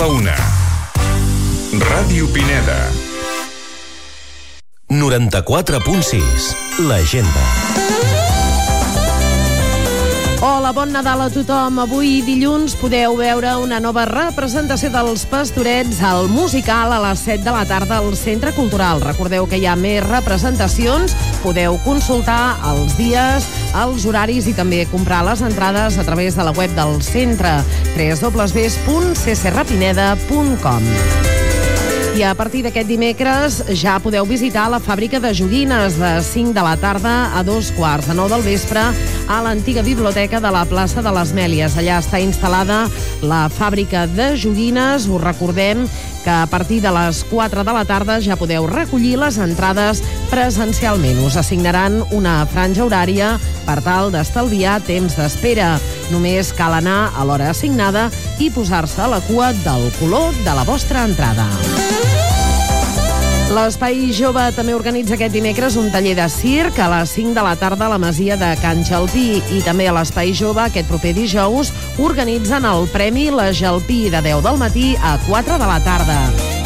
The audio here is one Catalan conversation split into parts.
la una. Ràdio Pineda. 94.6 L'Agenda. Hola, bon Nadal a tothom. Avui dilluns podeu veure una nova representació dels Pastorets al musical a les 7 de la tarda al Centre Cultural. Recordeu que hi ha més representacions. Podeu consultar els dies, els horaris i també comprar les entrades a través de la web del centre www.ccrapineda.com. I a partir d'aquest dimecres ja podeu visitar la fàbrica de joguines de 5 de la tarda a dos quarts de 9 del vespre a l'antiga biblioteca de la plaça de les Mèlies. Allà està instal·lada la fàbrica de joguines. Us recordem que a partir de les 4 de la tarda ja podeu recollir les entrades presencialment. Us assignaran una franja horària per tal d'estalviar temps d'espera. Només cal anar a l'hora assignada i posar-se a la cua del color de la vostra entrada. L'Espai Jove també organitza aquest dimecres un taller de circ a les 5 de la tarda a la Masia de Can Gelpí i també a l'Espai Jove aquest proper dijous organitzen el Premi La Gelpí de 10 del matí a 4 de la tarda.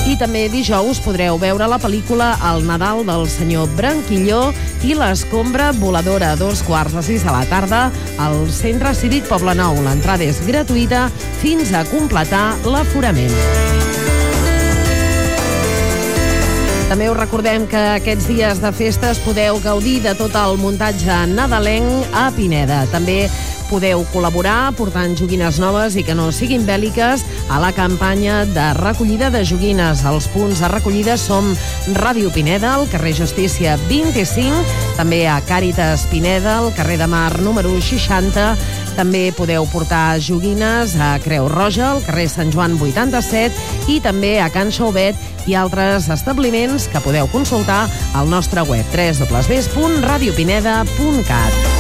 I també dijous podreu veure la pel·lícula El Nadal del senyor Branquilló i l'escombra voladora a dos quarts de sis de la tarda al Centre Cívic Poblenou. L'entrada és gratuïta fins a completar l'aforament. També us recordem que aquests dies de festes podeu gaudir de tot el muntatge nadalenc a Pineda. També podeu col·laborar portant joguines noves i que no siguin bèl·liques a la campanya de recollida de joguines. Els punts de recollida som Ràdio Pineda, al carrer Justícia 25, també a Càritas Pineda, al carrer de Mar número 60, també podeu portar joguines a Creu Roja, al carrer Sant Joan 87 i també a Can Xauvet i altres establiments que podeu consultar al nostre web www.radiopineda.cat.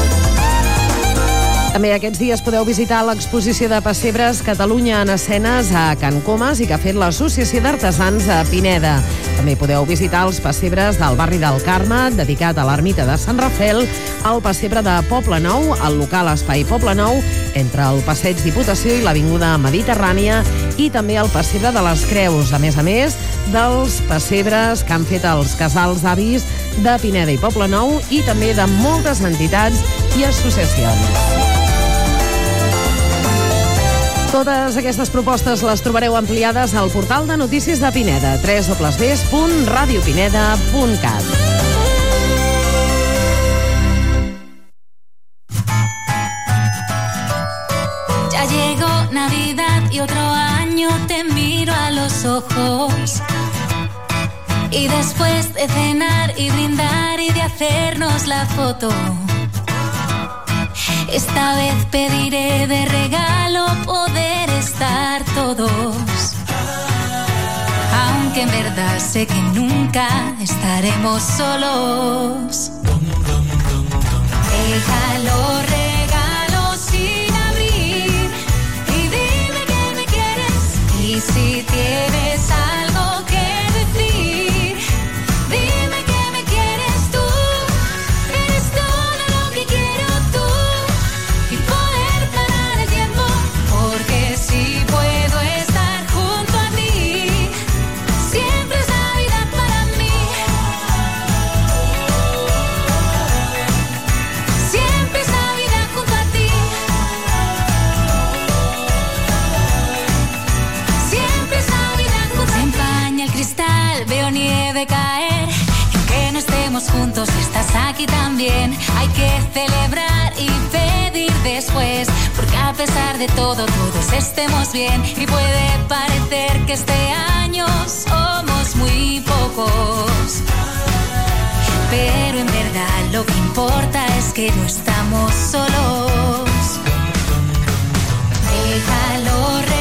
També aquests dies podeu visitar l'exposició de pessebres Catalunya en escenes a Can Comas i que ha fet l'Associació d'Artesans a Pineda. També podeu visitar els pessebres del barri del Carme, dedicat a l'ermita de Sant Rafel, el pessebre de Poble Nou, el local Espai Poble Nou, entre el Passeig Diputació i l'Avinguda Mediterrània, i també el pessebre de les Creus, a més a més dels pessebres que han fet els casals d'avis de Pineda i Poble Nou i també de moltes entitats i associacions. Totes aquestes propostes les trobareu ampliades al portal de notícies de Pineda, www.radiopineda.cat. Ya llegó Navidad y otro año te miro a los ojos. Y después de cenar y brindar y de hacernos la foto. Esta vez pediré de regalo poder estar todos. Aunque en verdad sé que nunca estaremos solos. Déjalo de todo, todos estemos bien. Y puede parecer que este año somos muy pocos. Pero en verdad lo que importa es que no estamos solos. Déjalo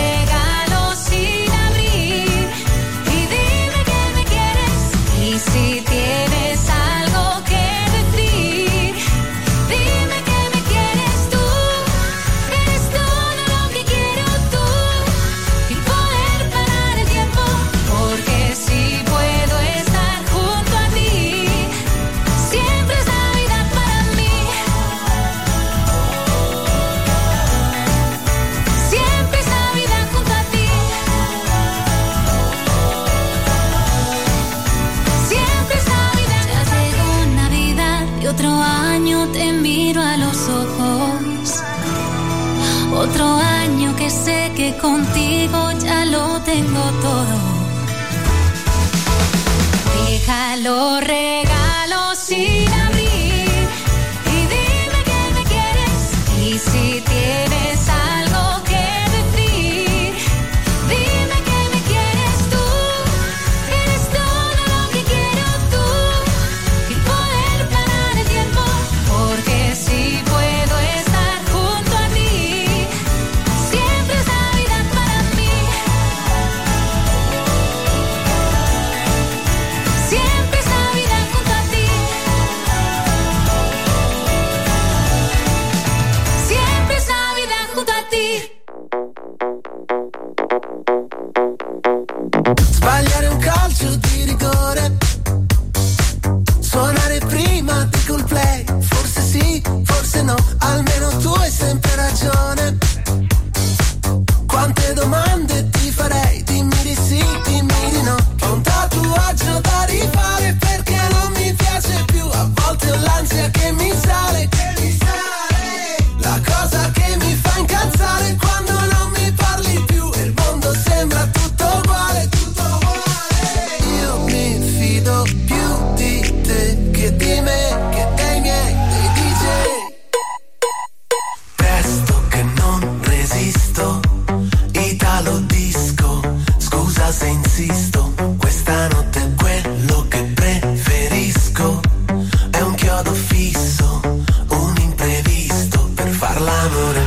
I'm gonna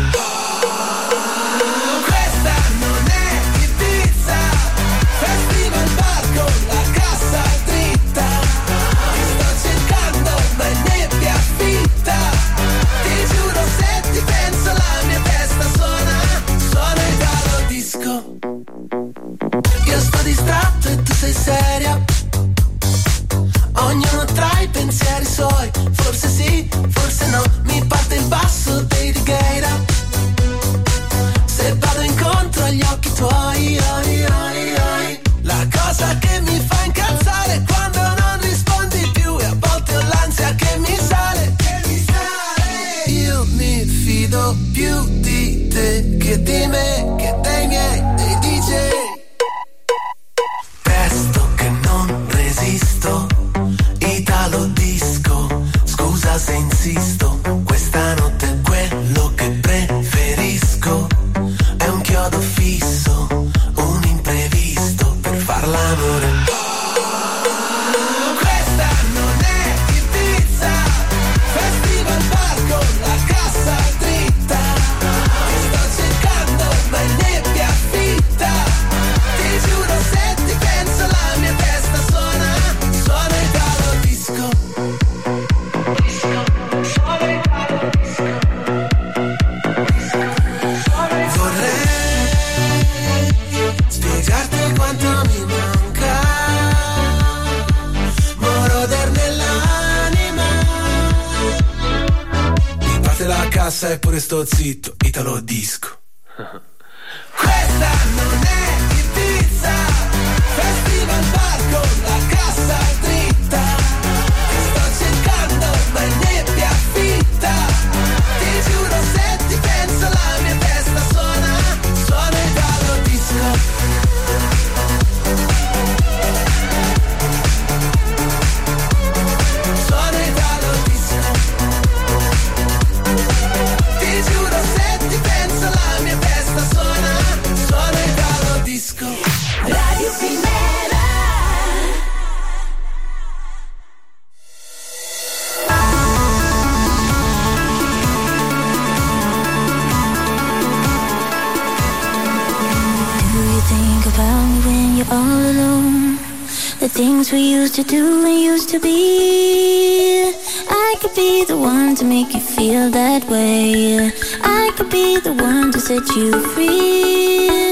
passa eppure sto zitto, Italo disco. used to do and used to be. I could be the one to make you feel that way. I could be the one to set you free.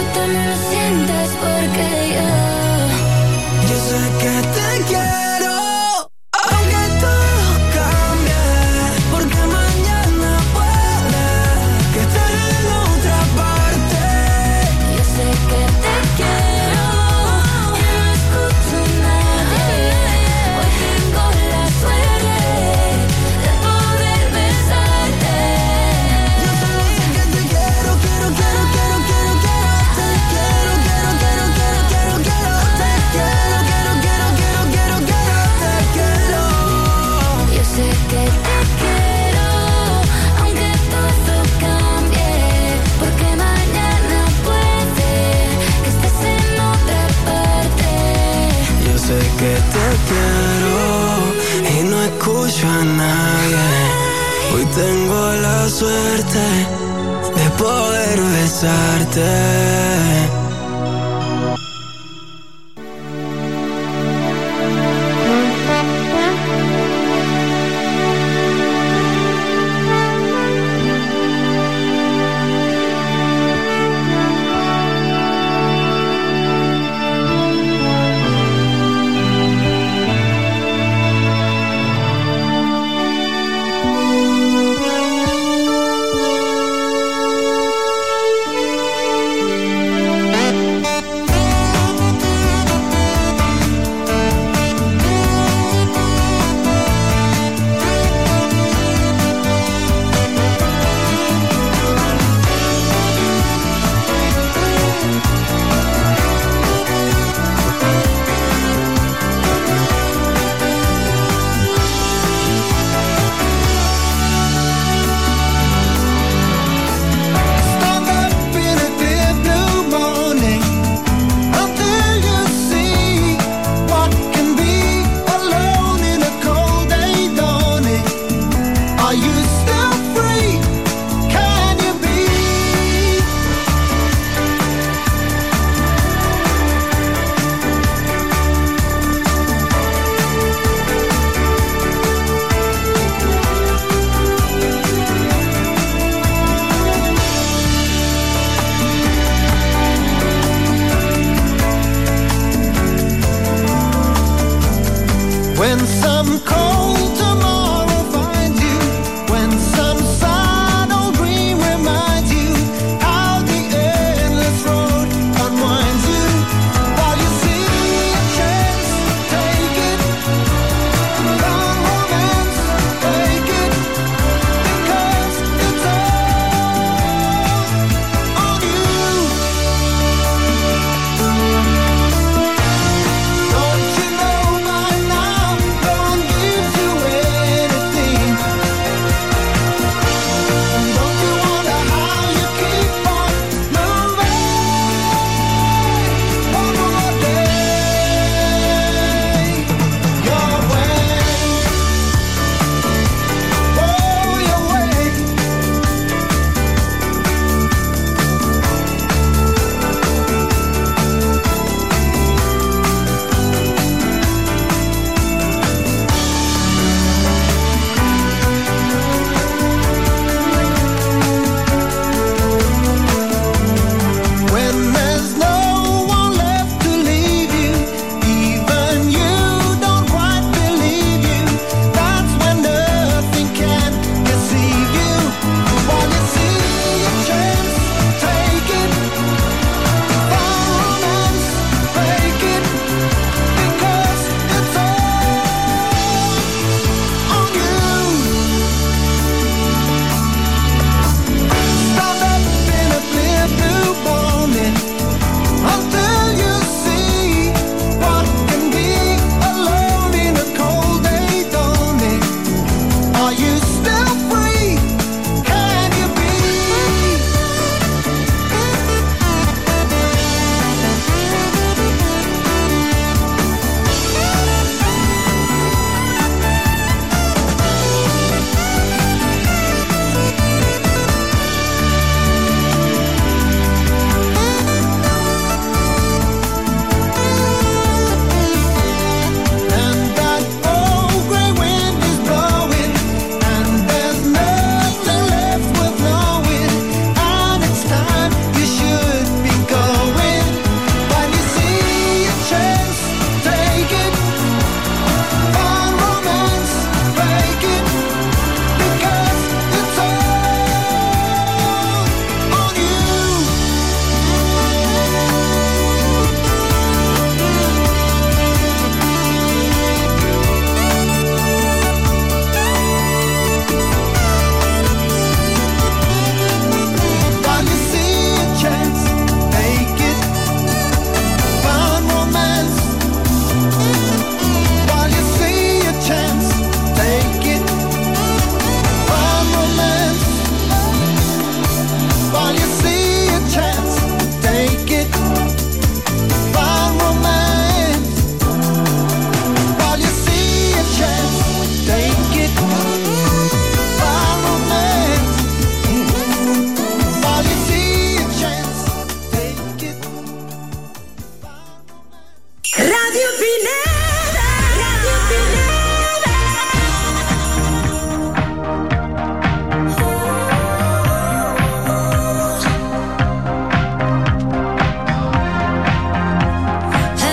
tú también lo sientes porque yo. Yo sé que te quiero. Tengo la suerte de poder besarte.